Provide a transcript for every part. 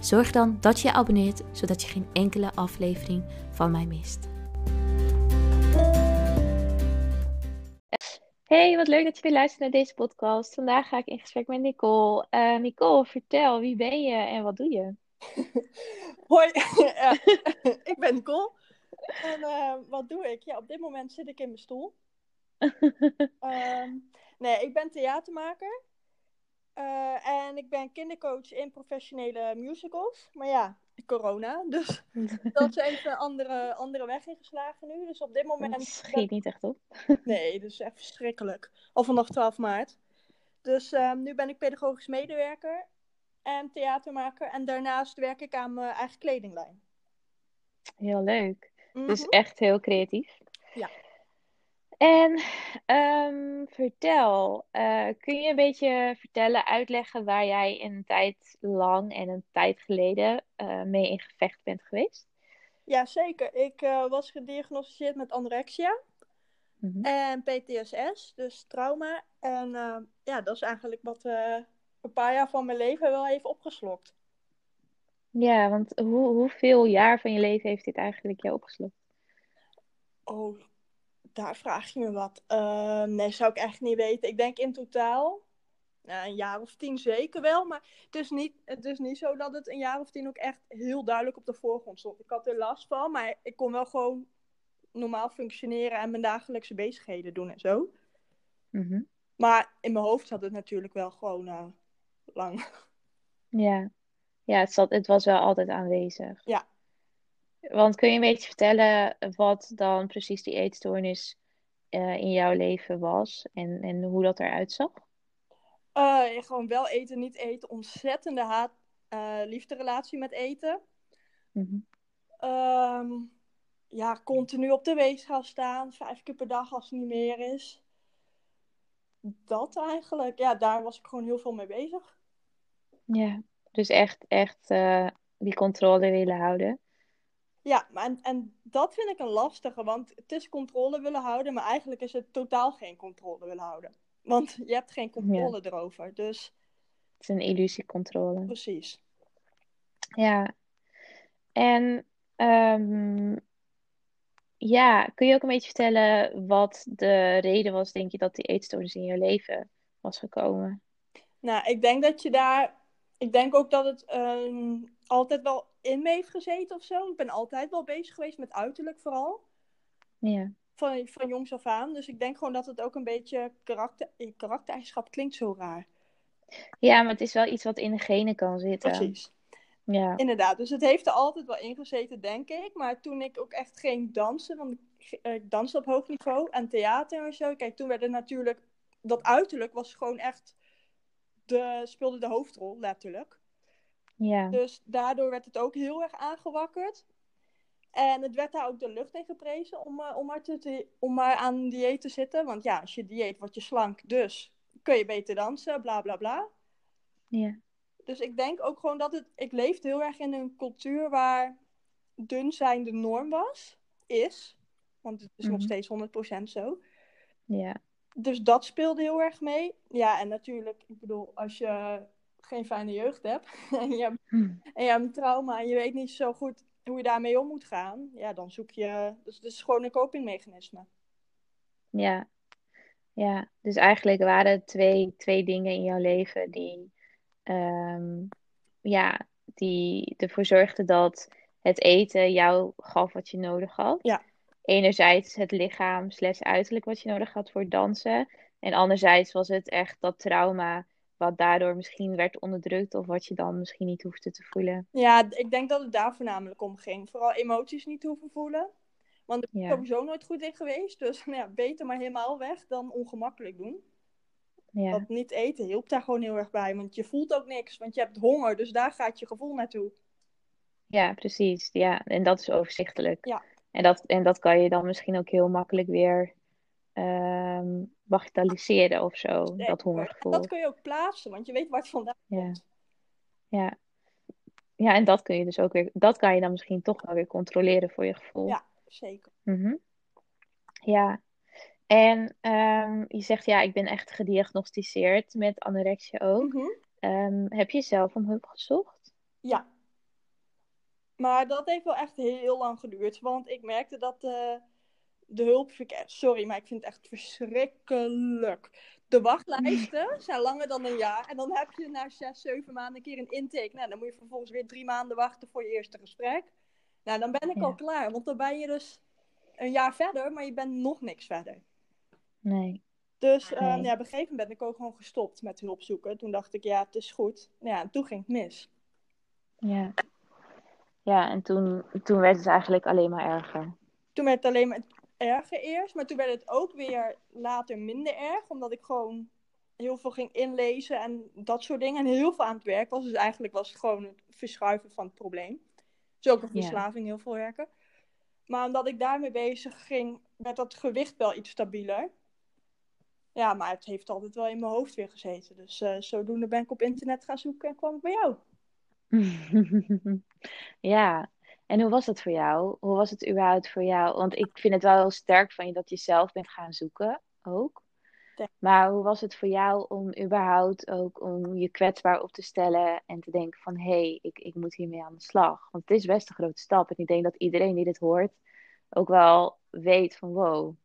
zorg dan dat je je abonneert zodat je geen enkele aflevering van mij mist. Hey, wat leuk dat je weer luistert naar deze podcast. Vandaag ga ik in gesprek met Nicole. Uh, Nicole, vertel, wie ben je en wat doe je? Hoi, ik ben Nicole. En uh, wat doe ik? Ja, op dit moment zit ik in mijn stoel. um, nee, ik ben theatermaker. Uh, en ik ben kindercoach in professionele musicals. Maar ja, corona. Dus dat is even een andere, andere weg ingeslagen nu. Dus op dit moment. Dat schiet niet echt op. Nee, dus echt verschrikkelijk. Al vanaf 12 maart. Dus um, nu ben ik pedagogisch medewerker en theatermaker. En daarnaast werk ik aan mijn eigen kledinglijn. Heel leuk. Mm -hmm. Dus echt heel creatief. Ja. En um, vertel, uh, kun je een beetje vertellen, uitleggen waar jij een tijd lang en een tijd geleden uh, mee in gevecht bent geweest? Ja, zeker. Ik uh, was gediagnosticeerd met anorexia mm -hmm. en PTSS, dus trauma. En ja, dat is eigenlijk wat een paar jaar van mijn leven wel heeft opgeslokt. Ja, want hoe, hoeveel jaar van je leven heeft dit eigenlijk jou opgeslokt? Oh, daar vraag je me wat. Uh, nee, zou ik echt niet weten. Ik denk in totaal nou, een jaar of tien zeker wel. Maar het is, niet, het is niet zo dat het een jaar of tien ook echt heel duidelijk op de voorgrond stond. Ik had er last van, maar ik kon wel gewoon normaal functioneren en mijn dagelijkse bezigheden doen en zo. Mm -hmm. Maar in mijn hoofd zat het natuurlijk wel gewoon uh, lang. Ja, ja het, zat, het was wel altijd aanwezig. Ja. Want kun je een beetje vertellen wat dan precies die eetstoornis uh, in jouw leven was en, en hoe dat eruit zag? Uh, gewoon wel eten, niet eten. Ontzettende haat, uh, liefderelatie met eten. Mm -hmm. um, ja, continu op de weegschaal staan, vijf keer per dag als het niet meer is. Dat eigenlijk. Ja, daar was ik gewoon heel veel mee bezig. Ja, dus echt, echt die controle willen houden. Ja, maar en, en dat vind ik een lastige, want het is controle willen houden, maar eigenlijk is het totaal geen controle willen houden. Want je hebt geen controle ja. erover, dus... Het is een illusiecontrole. Precies. Ja. En um, ja, kun je ook een beetje vertellen wat de reden was, denk je, dat die eetstoornis in je leven was gekomen? Nou, ik denk dat je daar... Ik denk ook dat het um, altijd wel in me heeft gezeten of zo. Ik ben altijd wel bezig geweest met uiterlijk vooral. Ja. Van, van jongs af aan. Dus ik denk gewoon dat het ook een beetje karakter, karaktereigenschap klinkt zo raar. Ja, maar het is wel iets wat in de genen kan zitten. Precies. Ja. Inderdaad. Dus het heeft er altijd wel in gezeten, denk ik. Maar toen ik ook echt ging dansen, want ik, ik danste op hoog niveau en theater en zo. Kijk, toen werd het natuurlijk... Dat uiterlijk was gewoon echt... De, speelde de hoofdrol, letterlijk. Ja. Dus daardoor werd het ook heel erg aangewakkerd. En het werd daar ook de lucht in geprezen om, uh, om, maar te, om maar aan dieet te zitten. Want ja, als je dieet word je slank, dus kun je beter dansen, bla bla bla. Ja. Dus ik denk ook gewoon dat het... Ik leefde heel erg in een cultuur waar dun zijn de norm was. Is. Want het is mm -hmm. nog steeds 100% zo. Ja. Dus dat speelde heel erg mee. Ja, en natuurlijk, ik bedoel, als je geen fijne jeugd hebt en je hebt, Hmm. en je hebt een trauma en je weet niet zo goed hoe je daarmee om moet gaan, ja, dan zoek je. Dus het is gewoon een copingmechanisme. Ja. Ja, dus eigenlijk waren het twee, twee dingen in jouw leven die, um, ja, die ervoor zorgden dat het eten jou gaf wat je nodig had. Ja. Enerzijds het lichaam slash uiterlijk wat je nodig had voor dansen. En anderzijds was het echt dat trauma wat daardoor misschien werd onderdrukt of wat je dan misschien niet hoefde te voelen. Ja, ik denk dat het daar voornamelijk om ging. Vooral emoties niet hoeven voelen. Want ik ben Ja. sowieso nooit goed in geweest. Dus nou ja, beter maar helemaal weg dan ongemakkelijk doen. Ja, Dat niet eten hielp daar gewoon heel erg bij. Want je voelt ook niks. Want je hebt honger, dus daar gaat je gevoel naartoe. Ja, precies. Ja, en dat is overzichtelijk. Ja. En dat, en dat kan je dan misschien ook heel makkelijk weer ehm bagatelliseren of zo, dat hongergevoel. Dat kun je ook plaatsen, want je weet waar het vandaan Ja. komt. Ja. Ja, en dat kun je dus ook weer, dat kan je dan misschien toch wel weer controleren voor je gevoel. Ja, zeker. Mhm. Ja. En ehm, je zegt ja, ik ben echt gediagnosticeerd met anorexia ook. Mhm. Ehm, heb je zelf om hulp gezocht? Ja. Maar dat heeft wel echt heel lang geduurd. Want ik merkte dat eh, de hulp... vind ik echt- Sorry, maar ik vind het echt verschrikkelijk. De wachtlijsten zijn langer dan een jaar. En dan heb je na zes, zeven maanden een keer een intake. Nou, dan moet je vervolgens weer drie maanden wachten voor je eerste gesprek. Nou, dan ben ik Ja. al klaar. Want dan ben je dus een jaar verder, maar je bent nog niks verder. Nee. Dus eh, Nee. ja, op een gegeven moment ben ik ook gewoon gestopt met hulp zoeken. Toen dacht ik, ja, het is goed. Nou Ja, en toen ging het mis. Ja. Ja, en toen, toen werd het eigenlijk alleen maar erger. Toen werd het alleen maar erger eerst, maar toen werd het ook weer later minder erg, omdat ik gewoon heel veel ging inlezen en dat soort dingen. En heel veel aan het werk was, dus eigenlijk was het gewoon het verschuiven van het probleem. Dus ook een Ja. verslaving, heel veel werken. Maar omdat ik daarmee bezig ging, werd dat gewicht wel iets stabieler. Ja, maar het heeft altijd wel in mijn hoofd weer gezeten. Dus eh, zodoende ben ik op internet gaan zoeken en kwam ik bij jou. Ja, en hoe was het voor jou? Hoe was het überhaupt voor jou? Want ik vind het wel heel sterk van je dat je zelf bent gaan zoeken ook. Maar hoe was het voor jou om überhaupt ook om je kwetsbaar op te stellen en te denken van hé, hey, ik, ik moet hiermee aan de slag? Want het is best een grote stap. En ik denk dat iedereen die dit hoort ook wel weet van wow,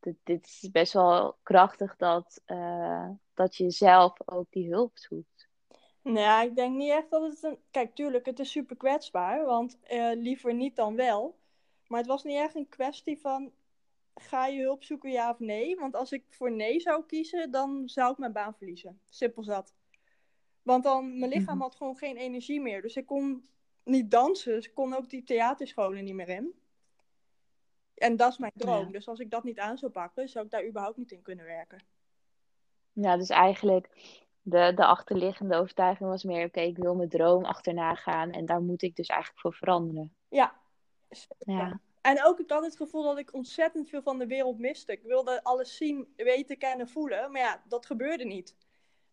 dit, dit is best wel krachtig dat, eh, dat je zelf ook die hulp zoekt. Nou, ik denk niet echt dat het een... Kijk, tuurlijk, het is super kwetsbaar, want eh, liever niet dan wel. Maar het was niet echt een kwestie van, ga je hulp zoeken, ja of nee? Want als ik voor nee zou kiezen, dan zou ik mijn baan verliezen. Simpel zat. Want dan, mijn lichaam Mhm. had gewoon geen energie meer. Dus ik kon niet dansen, dus ik kon ook die theaterscholen niet meer in. En dat is mijn droom. Ja. Dus als ik dat niet aan zou pakken, zou ik daar überhaupt niet in kunnen werken. Ja, dus eigenlijk de, de achterliggende overtuiging was meer, oké, ik wil mijn droom achterna gaan en daar moet ik dus eigenlijk voor veranderen. Ja. Ja, En ook ik had het gevoel dat ik ontzettend veel van de wereld miste. Ik wilde alles zien, weten, kennen, voelen. Maar ja, dat gebeurde niet.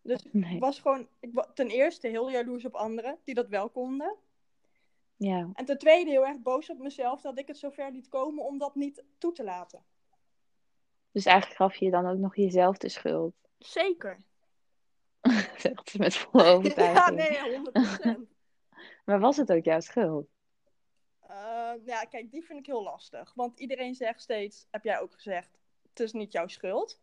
Dus ik was gewoon ik ten eerste heel jaloers op anderen die dat wel konden. Ja, En ten tweede heel erg boos op mezelf dat ik het zover liet komen om dat niet toe te laten. dus eigenlijk gaf je dan ook nog jezelf de schuld. Zeker. Met volle Ja, overtuiging. nee, 100%. Maar was het ook jouw schuld? Eh, ja, kijk, die vind ik heel lastig. Want iedereen zegt steeds, heb jij ook gezegd, het is niet jouw schuld.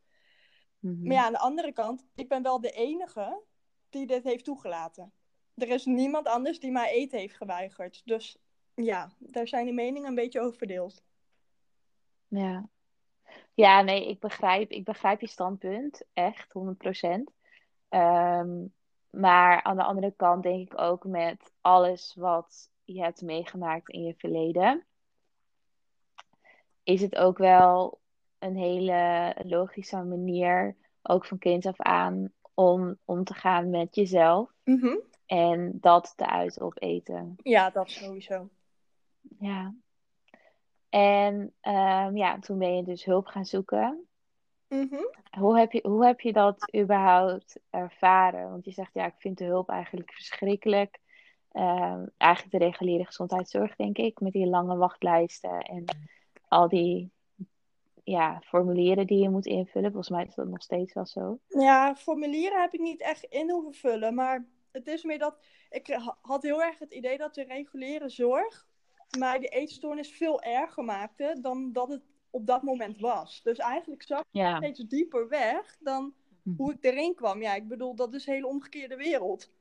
Mhm. Maar ja, aan de andere kant, ik ben wel de enige die dit heeft toegelaten. Er is niemand anders die mij eten heeft geweigerd. Dus ja, daar zijn de meningen een beetje over verdeeld. Ja. Ja, nee, ik begrijp, ik begrijp je standpunt, echt, 100%. Ehm, maar aan de andere kant denk ik ook met alles wat je hebt meegemaakt in je verleden, is het ook wel een hele logische manier, ook van kind af aan, om om te gaan met jezelf en dat te uiten op eten. Ja, dat sowieso. Ja. En ehm, ja, toen ben je dus hulp gaan zoeken. Mhm. Hoe heb je, hoe heb je dat überhaupt ervaren? Want je zegt, ja, ik vind de hulp eigenlijk verschrikkelijk. Ehm, eigenlijk de reguliere gezondheidszorg, denk ik, met die lange wachtlijsten en al die ja, formulieren die je moet invullen. Volgens mij is dat nog steeds wel zo. Ja, formulieren heb ik niet echt in hoeven vullen. Maar het is meer dat. Ik ha- had heel erg het idee dat de reguliere zorg mij de eetstoornis veel erger maakte dan dat het op dat moment was. Dus eigenlijk zag ik Ja. steeds dieper weg dan hoe ik erin kwam. Ja, ik bedoel, dat is een hele omgekeerde wereld.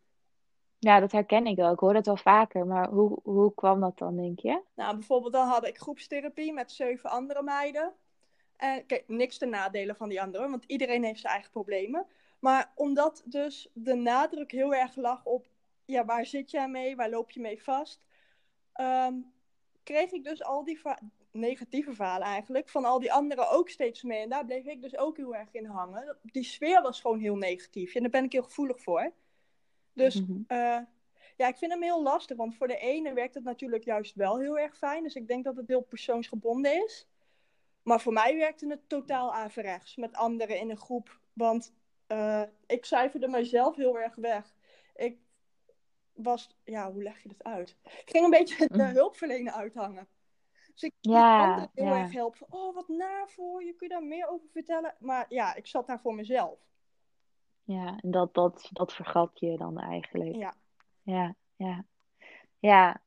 Ja, dat herken ik wel. Ik hoor het wel vaker. Maar hoe, hoe kwam dat dan, denk je? Nou, bijvoorbeeld dan had ik groepstherapie met zeven andere meiden. En kijk, niks te nadelen van die anderen, want iedereen heeft zijn eigen problemen. Maar omdat dus de nadruk heel erg lag op, ja, waar zit jij mee? Waar loop je mee vast? Ehm, kreeg ik dus al die negatieve verhalen eigenlijk, van al die anderen ook steeds mee. En daar bleef ik dus ook heel erg in hangen. Die sfeer was gewoon heel negatief. En daar ben ik heel gevoelig voor. Dus Mhm. eh, Ja, ik vind hem heel lastig, want voor de ene werkt het natuurlijk juist wel heel erg fijn. Dus ik denk dat het heel persoonsgebonden is. Maar voor mij werkte het totaal averechts met anderen in een groep. Want uh, ik cijferde mezelf heel erg weg. Ik was, ja, hoe leg je dat uit? Ik ging een beetje de mm. hulpverlener uithangen. Dus ik ja, anderen heel erg helpen. Oh, wat naar voor je, kun je daar meer over vertellen? Maar ja, ik zat daar voor mezelf. Ja, en dat, dat, dat vergat je dan eigenlijk. Ja. Ja, ja. Ja,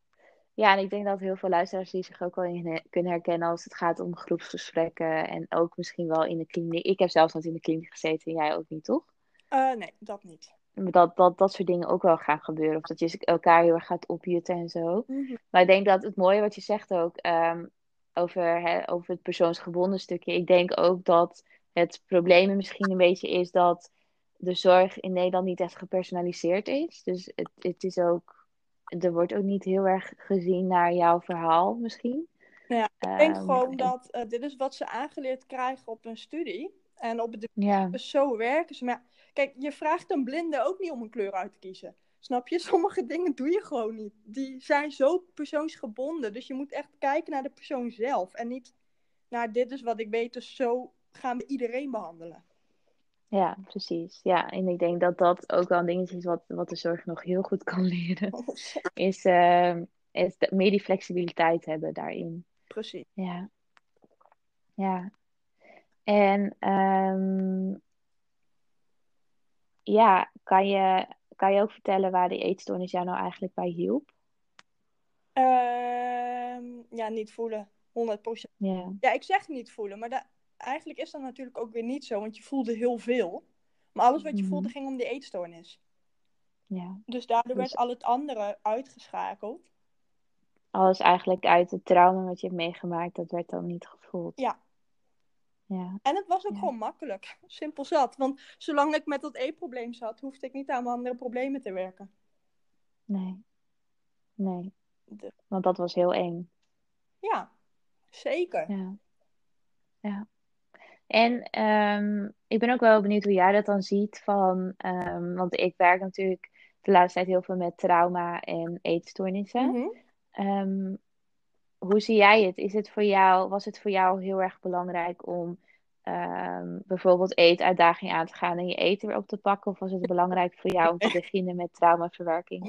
ja, en ik denk dat heel veel luisteraars die zich ook wel in kunnen herkennen als het gaat om groepsgesprekken en ook misschien wel in de kliniek. Ik heb zelfs nooit in de kliniek gezeten en jij ook niet, toch? Uh, nee, dat niet. Dat, dat dat soort dingen ook wel gaan gebeuren. Of dat je elkaar heel erg gaat opjutten en zo. Mhm. Maar ik denk dat het mooie wat je zegt ook um, over, hè, over het persoonsgebonden stukje. Ik denk ook dat het probleem misschien een beetje is dat de zorg in Nederland niet echt gepersonaliseerd is. Dus het, het is ook, er wordt ook niet heel erg gezien naar jouw verhaal misschien. Ja, ik denk ehm, gewoon dat uh, dit is wat ze aangeleerd krijgen op een studie. En op het ja. dus zo werken ze. Maar kijk, je vraagt een blinde ook niet om een kleur uit te kiezen. Snap je? Sommige dingen doe je gewoon niet. Die zijn zo persoonsgebonden. Dus je moet echt kijken naar de persoon zelf. En niet naar dit is wat ik weet, dus zo gaan we iedereen behandelen. Ja, precies. Ja, en ik denk dat dat ook wel een dingetje is wat, wat de zorg nog heel goed kan leren. Oh, is, uh, is meer die flexibiliteit hebben daarin. Precies. Ja. Ja. En um, ja, kan je, kan je ook vertellen waar die eetstoornis jou nou eigenlijk bij hielp? Uh, ja, niet voelen. 100%. Ja. ja, ik zeg niet voelen, maar dat, eigenlijk is dat natuurlijk ook weer niet zo, want je voelde heel veel. Maar alles wat je voelde mhm. ging om die eetstoornis. Ja. Dus daardoor werd dus- al het andere uitgeschakeld. Alles eigenlijk uit het trauma wat je hebt meegemaakt, dat werd dan niet gevoeld. Ja. Ja. En het was ook gewoon makkelijk. Simpel zat. Want zolang ik met dat eetprobleem zat, hoefde ik niet aan mijn andere problemen te werken. Nee. Nee. Want dat was heel eng. Ja, zeker. Ja. Ja. En um, ik ben ook wel benieuwd hoe jij dat dan ziet van, um, want ik werk natuurlijk de laatste tijd heel veel met trauma en eetstoornissen. Mm um, hoe zie jij het? Is het voor jou, was het voor jou heel erg belangrijk om bijvoorbeeld eetuitdaging aan te gaan en je eten weer op te pakken? Of was het belangrijk voor jou om te beginnen met traumaverwerking?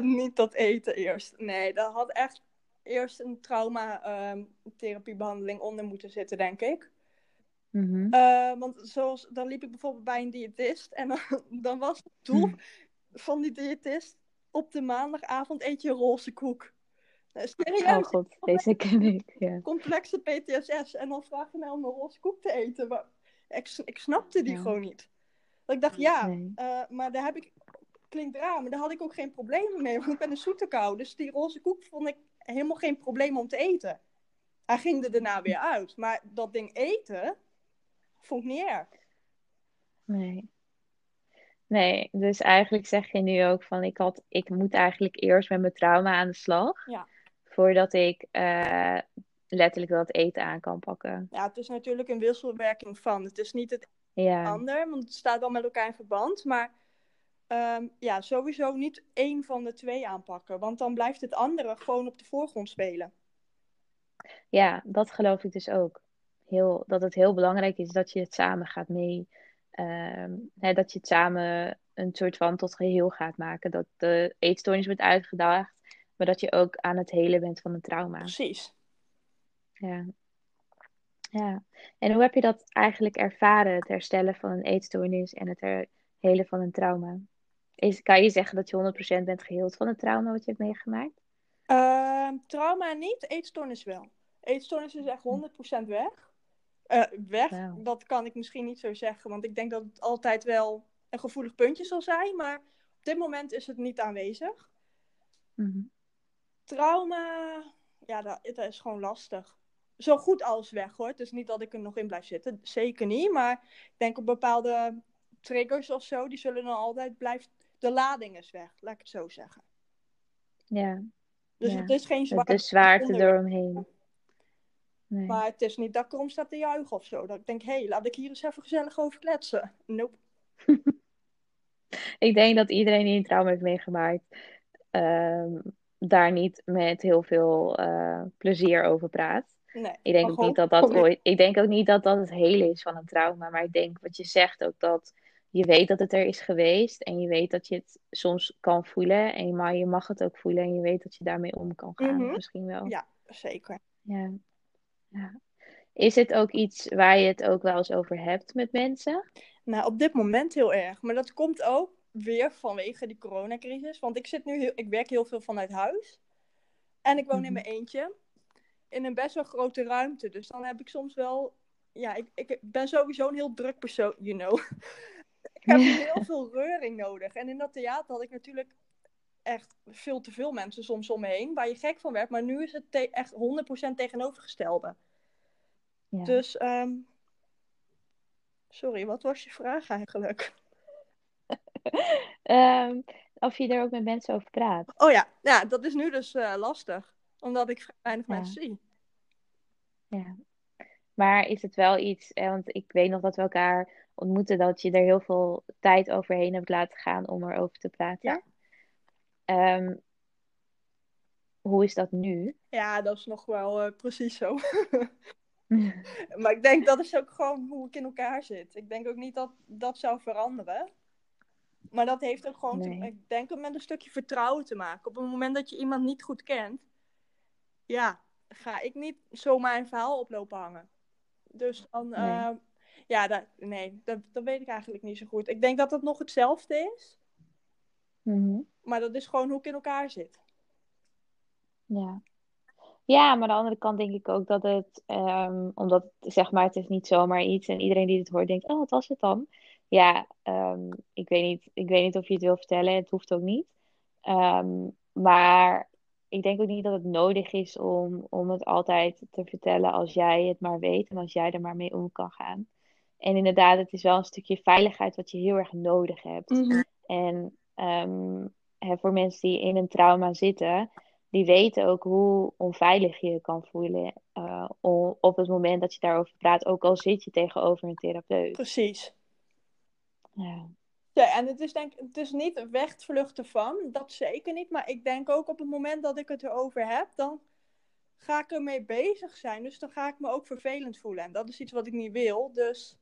100% niet dat eten eerst. Nee, dat had echt eerst een traumatherapiebehandeling onder moeten zitten, denk ik. Mm want zoals, dan liep ik bijvoorbeeld bij een diëtist. En dan, dan was het doel mhm. van die diëtist... op de maandagavond eet je roze koek. Nou, serieus, oh god, deze ken ik. Ja. Complexe PTSS. En dan vraag je mij om een roze koek te eten. Maar ik, ik snapte die gewoon niet. Dat ik dacht, ja, uh, maar daar heb ik... Klinkt raar, maar daar had ik ook geen problemen mee. Want ik ben een zoete kou. Dus die roze koek vond ik helemaal geen probleem om te eten. Hij ging er daarna weer uit. Maar dat ding eten vond ik niet erg. Nee. Nee, dus eigenlijk zeg je nu ook van ik, had, ik moet eigenlijk eerst met mijn trauma aan de slag. Ja. Voordat ik uh, letterlijk dat eten aan kan pakken. Ja, het is natuurlijk een wisselwerking van. Het is niet het ja. ander, want het staat wel met elkaar in verband. Maar ehm, ja, sowieso niet één van de twee aanpakken. Want dan blijft het andere gewoon op de voorgrond spelen. Ja, dat geloof ik dus ook heel, dat het heel belangrijk is dat je het samen gaat mee. Ehm, hè, dat je het samen een soort van tot geheel gaat maken. Dat de eetstoornis wordt uitgedaagd, maar dat je ook aan het helen bent van een trauma. Precies. Ja. Ja. En hoe heb je dat eigenlijk ervaren, het herstellen van een eetstoornis en het helen van een trauma? Is, kan je zeggen dat je 100% bent geheeld van het trauma wat je hebt meegemaakt? Uh, trauma niet, eetstoornis wel. Eetstoornis is echt 100% weg. Uh, weg, dat kan ik misschien niet zo zeggen, want ik denk dat het altijd wel een gevoelig puntje zal zijn, maar op dit moment is het niet aanwezig. Mhm. Trauma, ja, dat, dat, is gewoon lastig. Zo goed als weg hoor. Het is niet dat ik er nog in blijf zitten, zeker niet, maar ik denk op bepaalde triggers of zo, die zullen dan altijd blijven. De lading is weg, laat ik het zo zeggen. Ja. Dus het is geen zwaarte. De zwaarte eromheen. Nee. Maar het is niet dat ik erom sta te juichen of zo. Dat ik denk, hé, hey, laat ik hier eens even gezellig over kletsen. Nope. ik denk dat iedereen die een trauma heeft meegemaakt, ehm, daar niet met heel veel eh, plezier over praat. Nee, Ik denk ook niet dat dat ooit. Ik denk ook niet dat dat het hele is van een trauma. Maar ik denk wat je zegt ook dat je weet dat het er is geweest. En je weet dat je het soms kan voelen. En maar je mag het ook voelen. En je weet dat je daarmee om kan gaan. Mhm. Misschien wel. Ja, zeker. Ja. Ja. Is het ook iets waar je het ook wel eens over hebt met mensen? Nou, op dit moment heel erg. Maar dat komt ook weer vanwege die coronacrisis. Want ik zit nu heel, ik werk heel veel vanuit huis. En ik woon in Mhm. mijn eentje. In een best wel grote ruimte. Dus dan heb ik soms wel. Ja, ik, ik ben sowieso een heel druk persoon, you know. ik heb heel veel reuring nodig. En in dat theater had ik natuurlijk echt veel te veel mensen soms om me heen. Waar je gek van werd. Maar nu is het echt 100% tegenovergestelde. Ja. Dus, ehm, sorry, wat was je vraag eigenlijk? Ehm, of je er ook met mensen over praat. Oh ja, ja dat is nu dus eh, lastig. Omdat ik weinig Ja. mensen zie. Ja. Maar is het wel iets, eh, want ik weet nog dat we elkaar ontmoeten, dat je er heel veel tijd overheen hebt laten gaan om erover te praten. Ja. Ehm, hoe is dat nu? Ja, dat is nog wel eh, precies zo. maar ik denk dat is ook gewoon hoe ik in elkaar zit. Ik denk ook niet dat dat zou veranderen. Maar dat heeft ook gewoon, te- ik denk met een stukje vertrouwen te maken. Op het moment dat je iemand niet goed kent, ja, ga ik niet zomaar een verhaal oplopen hangen. Dus dan, Nee. eh, ja, dat, nee, dat, dat weet ik eigenlijk niet zo goed. Ik denk dat het nog hetzelfde is, Mhm. maar dat is gewoon hoe ik in elkaar zit. Ja. Ja, maar aan de andere kant denk ik ook dat het, ehm, omdat het, zeg maar, het is niet zomaar iets en iedereen die het hoort denkt, oh, wat was het dan? Ja, ehm, ik weet niet, ik weet niet of je het wil vertellen, het hoeft ook niet. Ehm, maar ik denk ook niet dat het nodig is om, om het altijd te vertellen als jij het maar weet en als jij er maar mee om kan gaan. En inderdaad, het is wel een stukje veiligheid wat je heel erg nodig hebt. En ehm, hè, voor mensen die in een trauma zitten, die weten ook hoe onveilig je je kan voelen eh, op het moment dat je daarover praat, ook al zit je tegenover een therapeut. Precies. Ja, Ja, en het is denk het is niet wegvluchten van, dat zeker niet. Maar ik denk ook op het moment dat ik het erover heb, dan ga ik ermee bezig zijn. Dus dan ga ik me ook vervelend voelen. En dat is iets wat ik niet wil. Dus...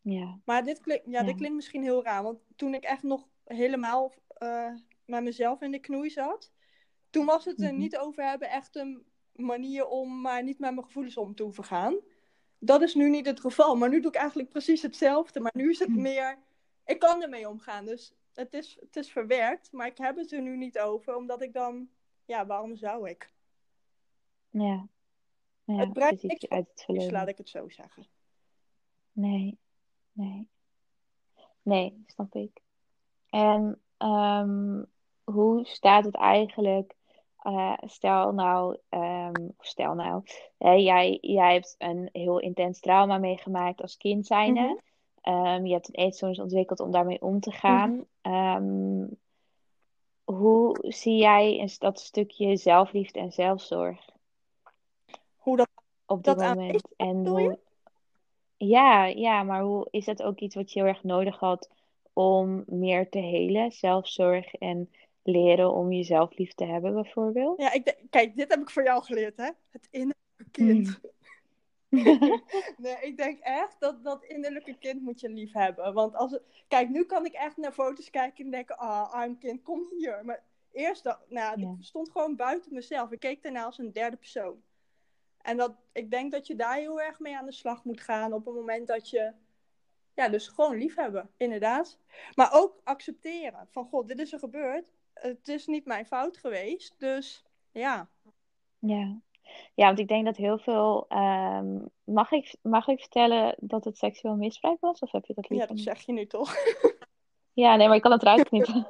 ja, Maar dit, klink, ja, Ja. dit klinkt misschien heel raar. Want toen ik echt nog helemaal eh, met mezelf in de knoei zat, toen was het er Mhm. niet over hebben echt een manier om maar niet met mijn gevoelens om te hoeven gaan. Dat is nu niet het geval. Maar nu doe ik eigenlijk precies hetzelfde. Maar nu is het Hm. meer, ik kan ermee omgaan. Dus het is, het is verwerkt, maar ik heb het er nu niet over. Omdat ik dan, ja, waarom zou ik? ja. Ja, Het brengt niks uit het Dus verleden. laat ik het zo zeggen. Nee, nee. Nee, snap ik. En ehm, hoe staat het eigenlijk? Eh, stel nou, ehm, stel nou, hè, jij, jij hebt een heel intens trauma meegemaakt als kind zijnde. Mhm. Ehm, je hebt een eetstoornis ontwikkeld om daarmee om te gaan. Ehm, hoe zie jij dat stukje zelfliefde en zelfzorg Hoe dat, op dit Dat moment? En hoe... Ja, ja, maar hoe is dat ook iets wat je heel erg nodig had om meer te helen? Zelfzorg en leren om jezelf lief te hebben, bijvoorbeeld? ja, ik denk- kijk, dit heb ik voor jou geleerd, hè? Het innerlijke kind. Nee, ik denk echt dat dat innerlijke kind moet je lief hebben. Want als het... Kijk, nu kan ik echt naar foto's kijken en denken, ah, arm kind, kom hier. Maar eerst, dat, nou, Ja. ik stond gewoon buiten mezelf. Ik keek daarna als een derde persoon. En dat, ik denk dat je daar heel erg mee aan de slag moet gaan op het moment dat je, ja, dus gewoon lief hebben, inderdaad. Maar ook accepteren van, god, dit is er gebeurd. Het is niet mijn fout geweest, dus ja. Ja. Ja, want ik denk dat heel veel. ehm, mag ik, mag ik vertellen dat het seksueel misbruik was? Of heb je dat Ja, liever dat niet? zeg je nu toch? Ja, nee, maar ik kan het eruit knippen.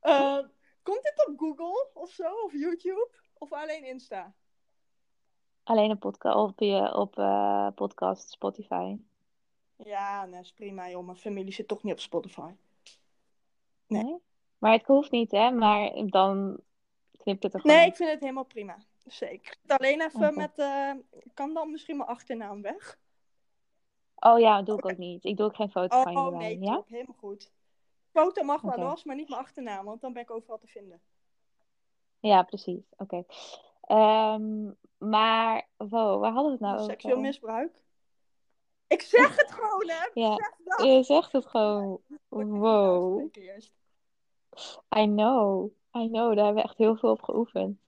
Eh, komt dit op Google of zo? Of YouTube? Of alleen Insta? Alleen een podcast op, je, op eh, podcast Spotify. Ja, nee, is prima joh. Mijn familie zit toch niet op Spotify. Nee. Nee? Maar het hoeft niet, hè? Maar dan knip ik het er gewoon Nee, uit. ik vind het helemaal prima. Zeker. Alleen even met... eh, kan dan misschien mijn achternaam weg? Oh ja, dat doe ik ook niet. Ik doe ook geen foto van je Oh, nee, Ja? top. Helemaal goed. Foto mag wel los, maar niet mijn achternaam, want dan ben ik overal te vinden. Ja, precies. Oké. Ehm, maar, wow, waar hadden we het nou over? Seksueel misbruik. Ik zeg het gewoon, hè? Ja, Zeg dat. je zegt het gewoon. Wow. I know. I know. Daar hebben we echt heel veel op geoefend.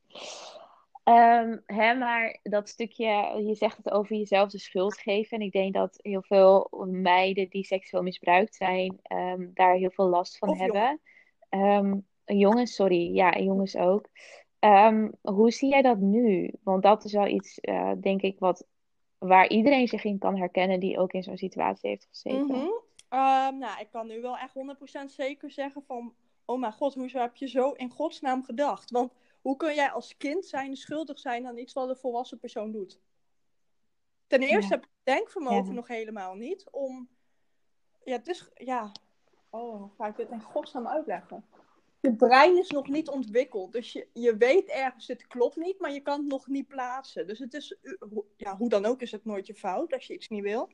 Ehm, hè, maar dat stukje, je zegt het over jezelf de schuld geven. En ik denk dat heel veel meiden die seksueel misbruikt zijn, ehm, daar heel veel last van Of hebben. Ehm, jongens, sorry. Ja, jongens ook. Hoe zie jij dat nu? Want dat is wel iets, eh, denk ik, wat, waar iedereen zich in kan herkennen die ook in zo'n situatie heeft gezeten. Mhm. Nou, ik kan nu wel echt 100% zeker zeggen van... Oh mijn god, hoezo heb je zo in godsnaam gedacht? Want hoe kun jij als kind zijn schuldig zijn aan iets wat een volwassen persoon doet? Ten eerste Ja. heb het denkvermogen Ja. nog helemaal niet om... Ja, het is... Ja... Oh, hoe ga ik dit in godsnaam uitleggen? Je brein is nog niet ontwikkeld. Dus je, je weet ergens, dit klopt niet, maar je kan het nog niet plaatsen. Dus het is... Ja, hoe dan ook is het nooit je fout als je iets niet wil.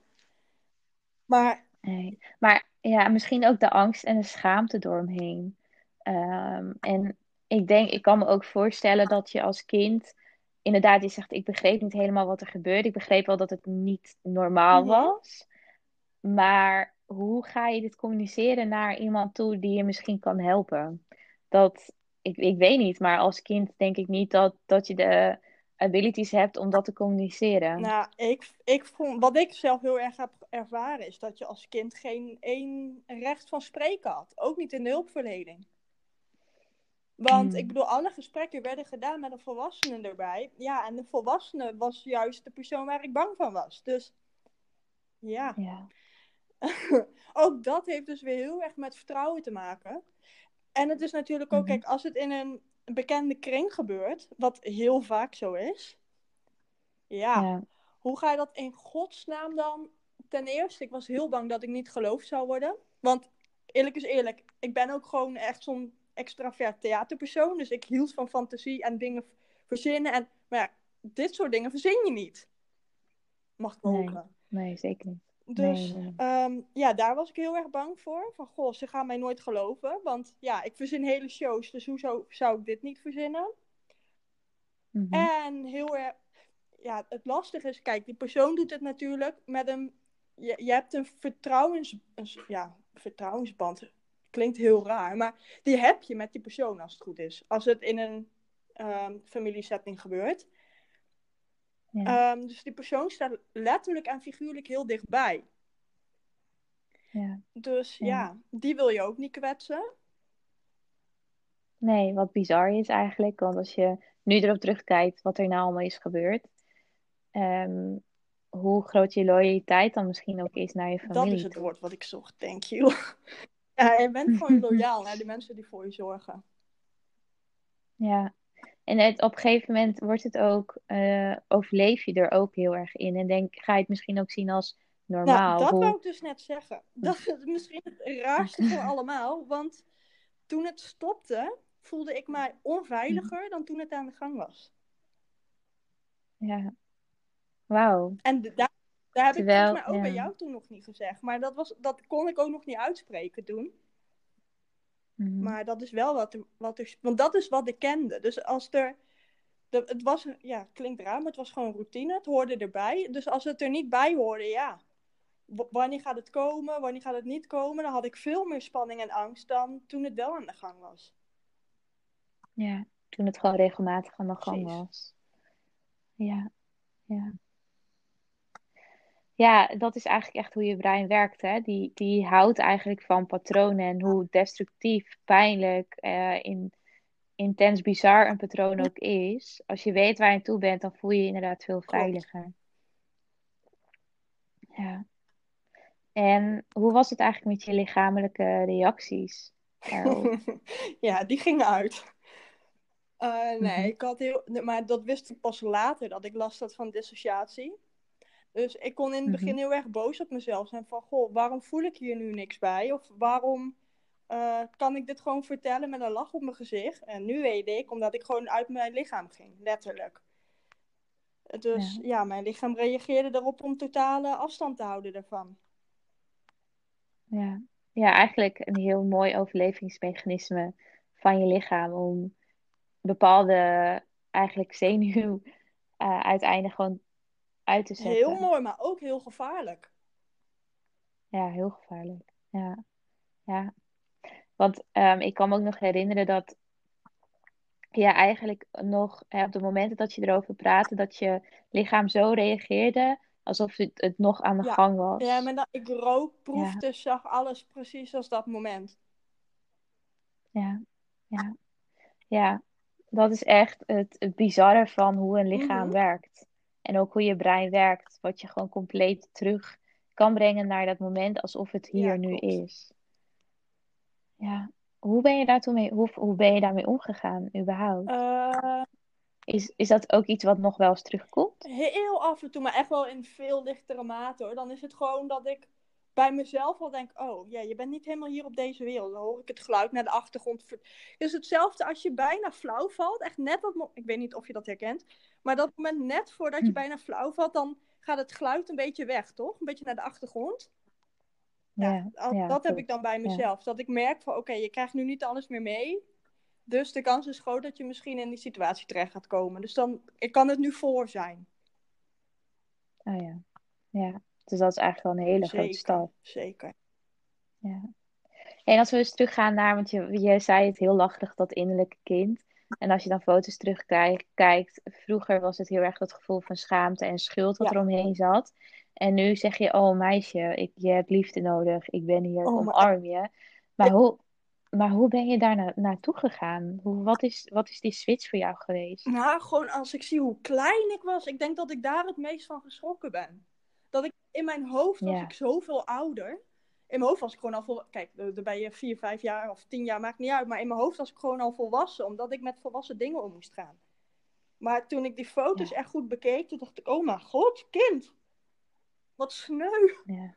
Maar Nee. Maar ja, misschien ook de angst en de schaamte doorheen. Ehm, en ik denk, ik kan me ook voorstellen dat je als kind, inderdaad, je zegt, ik begreep niet helemaal wat er gebeurde. Ik begreep wel dat het niet normaal Mhm. was. Maar hoe ga je dit communiceren naar iemand toe die je misschien kan helpen? Dat, ik, ik weet niet, maar als kind denk ik niet dat, dat je de abilities hebt om dat te communiceren. Nou, ik, ik vond, wat ik zelf heel erg heb ervaren is dat je als kind geen één recht van spreken had. Ook niet in de hulpverlening. Want Hmm. ik bedoel, alle gesprekken werden gedaan met een volwassene erbij. Ja, en de volwassene was juist de persoon waar ik bang van was. Dus ja, Ja. ook dat heeft dus weer heel erg met vertrouwen te maken. En het is natuurlijk ook, Mhm. kijk, als het in een bekende kring gebeurt, wat heel vaak zo is. Ja, Ja. hoe ga je dat in godsnaam dan? Ten eerste, ik was heel bang dat ik niet geloofd zou worden. Want eerlijk is eerlijk, ik ben ook gewoon echt zo'n extravert theaterpersoon. Dus ik hield van fantasie en dingen verzinnen. En, maar ja, dit soort dingen verzin je niet. Mag ik Nee. hopen. Nee, zeker niet. Dus Nee, nee. ehm, ja, daar was ik heel erg bang voor. Van, goh, ze gaan mij nooit geloven. Want ja, ik verzin hele shows, dus hoezo zou ik dit niet verzinnen? Mhm. En heel erg, ja, het lastige is, kijk, die persoon doet het natuurlijk met een, je, je hebt een vertrouwens, een, ja, vertrouwensband. Klinkt heel raar, maar die heb je met die persoon als het goed is. Als het in een ehm, familiesetting gebeurt. Ja. Ehm, dus die persoon staat letterlijk en figuurlijk heel dichtbij. Ja. Dus Ja. ja, die wil je ook niet kwetsen. Nee, wat bizar is eigenlijk, want als je nu erop terugkijkt wat er nou allemaal is gebeurd, ehm, hoe groot je loyaliteit dan misschien ook is naar je Dat familie is het woord wat ik zocht, thank you. Ja, je bent gewoon loyaal naar de mensen die voor je zorgen. Ja, en het, op een gegeven moment wordt het ook, eh, overleef je er ook heel erg in en denk, ga je het misschien ook zien als Nou, normaal. dat Hoe, wou ik dus net zeggen. Dat is misschien het raarste van allemaal. Want toen het stopte, voelde ik mij onveiliger dan toen het aan de gang was. ja, wauw. En de- daar, daar heb Terwijl, ik volgens mij ook bij jou toen nog niet gezegd. Maar dat, was, dat kon ik ook nog niet uitspreken toen. Mhm. Maar dat is wel wat er, wat er... Want dat is wat ik kende. Dus als er... De, het was, ja, klinkt raar, maar het was gewoon routine. Het hoorde erbij. Dus als het er niet bij hoorde, ja. w- wanneer gaat het komen, wanneer gaat het niet komen? Dan had ik veel meer spanning en angst dan toen het wel aan de gang was. Ja, toen het gewoon regelmatig aan de gang Precies. was. Ja, ja. Ja, dat is eigenlijk echt hoe je brein werkt, hè? Die, die houdt eigenlijk van patronen en hoe destructief, pijnlijk, eh, in, intens bizar een patroon ook is. Als je weet waar je toe bent, dan voel je je inderdaad veel veiliger. Ja. En hoe was het eigenlijk met je lichamelijke reacties ja, die gingen uit. Eh, nee, Mhm. ik had heel, nee, maar dat wist ik pas later, dat ik last had van dissociatie. Dus ik kon in het begin Mhm. heel erg boos op mezelf zijn van, goh, waarom voel ik hier nu niks bij? Of waarom eh, kan ik dit gewoon vertellen met een lach op mijn gezicht? En nu weet ik, omdat ik gewoon uit mijn lichaam ging, letterlijk. Dus Ja. ja, mijn lichaam reageerde erop om totale afstand te houden daarvan. Ja, ja, eigenlijk een heel mooi overlevingsmechanisme van je lichaam om bepaalde eigenlijk zenuw uh, uiteindelijk gewoon uit te zetten. Heel mooi, maar ook heel gevaarlijk. Ja, heel gevaarlijk. Ja, ja. Want um, ik kan me ook nog herinneren dat ja, eigenlijk nog hè, op de momenten dat je erover praatte, dat je lichaam zo reageerde alsof het, het nog aan de Ja. gang was. Ja, maar dat ik rook, proefde, zag alles precies als dat moment. Ja, ja, ja. Dat is echt het, het bizarre van hoe een lichaam Mhm. werkt. En ook hoe je brein werkt. Wat je gewoon compleet terug kan brengen naar dat moment alsof het hier Ja, nu is. Ja. Hoe ben je daartoe mee, hoe, hoe ben je daarmee omgegaan, überhaupt? Eh, Is, is dat ook iets wat nog wel eens terugkomt? heel af en toe, maar echt wel in veel lichtere mate hoor. Dan is het gewoon dat ik bij mezelf al denk: oh ja, je bent niet helemaal hier op deze wereld. Dan hoor ik het geluid naar de achtergrond. Is hetzelfde als je bijna flauw valt. Echt net dat Ik weet niet of je dat herkent. Maar dat moment net voordat je Hm. bijna flauw valt, dan gaat het geluid een beetje weg, toch? Een beetje naar de achtergrond. Ja, Ja, al- ja, dat heb ik dan bij mezelf. Dat ik merk van, oké, je krijgt nu niet alles meer mee. Dus de kans is groot dat je misschien in die situatie terecht gaat komen. Dus dan, ik kan het nu voor zijn. Oh ja. Ja. Dus dat is eigenlijk wel een hele grote stap. zeker. Ja. En als we eens teruggaan naar, want je, je zei het heel lacherig, dat innerlijke kind. En als je dan foto's terugkijkt, kijkt, vroeger was het heel erg dat gevoel van schaamte en schuld wat Ja. er omheen zat. En nu zeg je, oh meisje, ik, je hebt liefde nodig, ik ben hier, Oh, omarm je. Maar hoe, maar hoe ben je daar na, naartoe gegaan? Hoe, wat, is, wat is die switch voor jou geweest? Nou, gewoon als ik zie hoe klein ik was, ik denk dat ik daar het meest van geschrokken ben. Dat ik in mijn hoofd was Ja. ik zoveel ouder. In mijn hoofd was ik gewoon al vol. Kijk, dan ben je vier, vijf jaar of tien jaar, maakt niet uit. Maar in mijn hoofd was ik gewoon al volwassen, omdat ik met volwassen dingen om moest gaan. Maar toen ik die foto's echt goed bekeek, toen dacht ik, oh mijn god, kind. Wat sneu. Ja.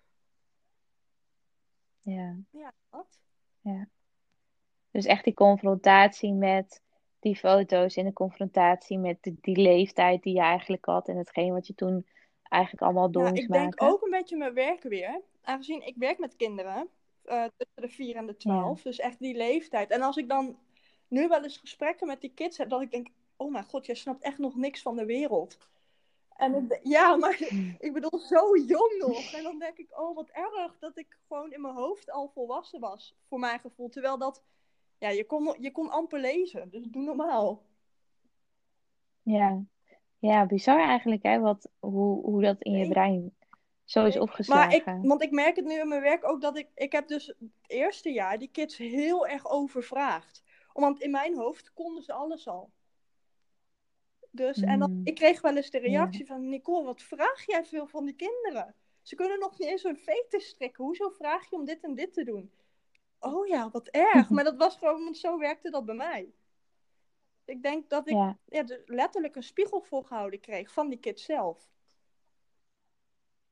Ja. Ja, wat? Dus echt die confrontatie met die foto's en de confrontatie met die, die leeftijd die je eigenlijk had en hetgeen wat je toen eigenlijk allemaal door moest ik denk maken. ook een beetje mijn werk weer. Aangezien ik werk met kinderen eh, tussen de 4 en de 12. Dus echt die leeftijd. En als ik dan nu wel eens gesprekken met die kids heb, dat ik denk: oh mijn god, jij snapt echt nog niks van de wereld. En ik ja, maar Hmm. ik bedoel, zo jong nog. En dan denk ik: oh, wat erg dat ik gewoon in mijn hoofd al volwassen was, voor mijn gevoel. Terwijl dat, ja, je kon, je kon amper lezen. Dus doe normaal. Ja. Ja, bizar eigenlijk, hè, wat, hoe, hoe dat in je brein zo is opgeslagen. Maar ik, want ik merk het nu in mijn werk ook dat ik, ik heb dus het eerste jaar die kids heel erg overvraagd. Want in mijn hoofd konden ze alles al. Dus, en dan, Mm. ik kreeg wel eens de Ja. reactie van, Nicole, wat vraag jij veel van die kinderen? Ze kunnen nog niet eens een fetus strikken. Hoezo vraag je om dit en dit te doen? Oh ja, wat erg. Maar dat was gewoon, want zo werkte dat bij mij. Ik denk dat ik Ja, ja, letterlijk een spiegel voorgehouden kreeg van die kids zelf.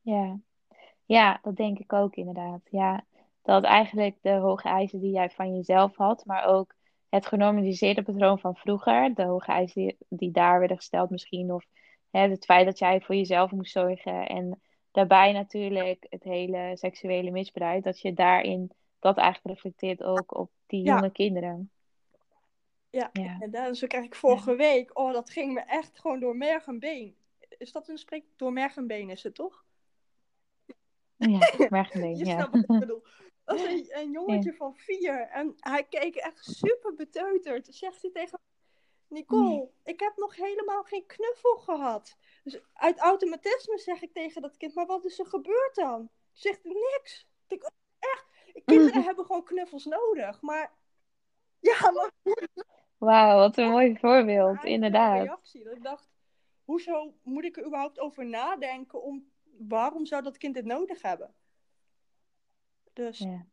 ja. Ja, dat denk ik ook inderdaad. Ja, dat eigenlijk de hoge eisen die jij van jezelf had, maar ook het genormaliseerde patroon van vroeger, de hoge eisen die, die daar werden gesteld misschien, of hè, het feit dat jij voor jezelf moest zorgen en daarbij natuurlijk het hele seksuele misbruik, dat je daarin dat eigenlijk reflecteert ook op die Ja. jonge kinderen. Ja, Ja. en zo kreeg ik vorige week, oh, dat ging me echt gewoon door merg en been. Is dat een spreek? Door merg en been is het toch? Ja, mergenbeen, Je ja. snapt wat ik bedoel. Dat was een, een jongetje van vier en hij keek echt super beteuterd. Zegt hij tegen Nicole, ik heb nog helemaal geen knuffel gehad. Dus uit automatisme zeg ik tegen dat kind, maar wat is er gebeurd dan? Zegt niks. Ik, denk, echt, kinderen hebben gewoon knuffels nodig, maar... Ja, maar Wauw, wat een mooi voorbeeld, inderdaad. reactie. Dat ik dacht, hoezo moet ik er überhaupt over nadenken om waarom zou dat kind dit nodig hebben? Dus Ja.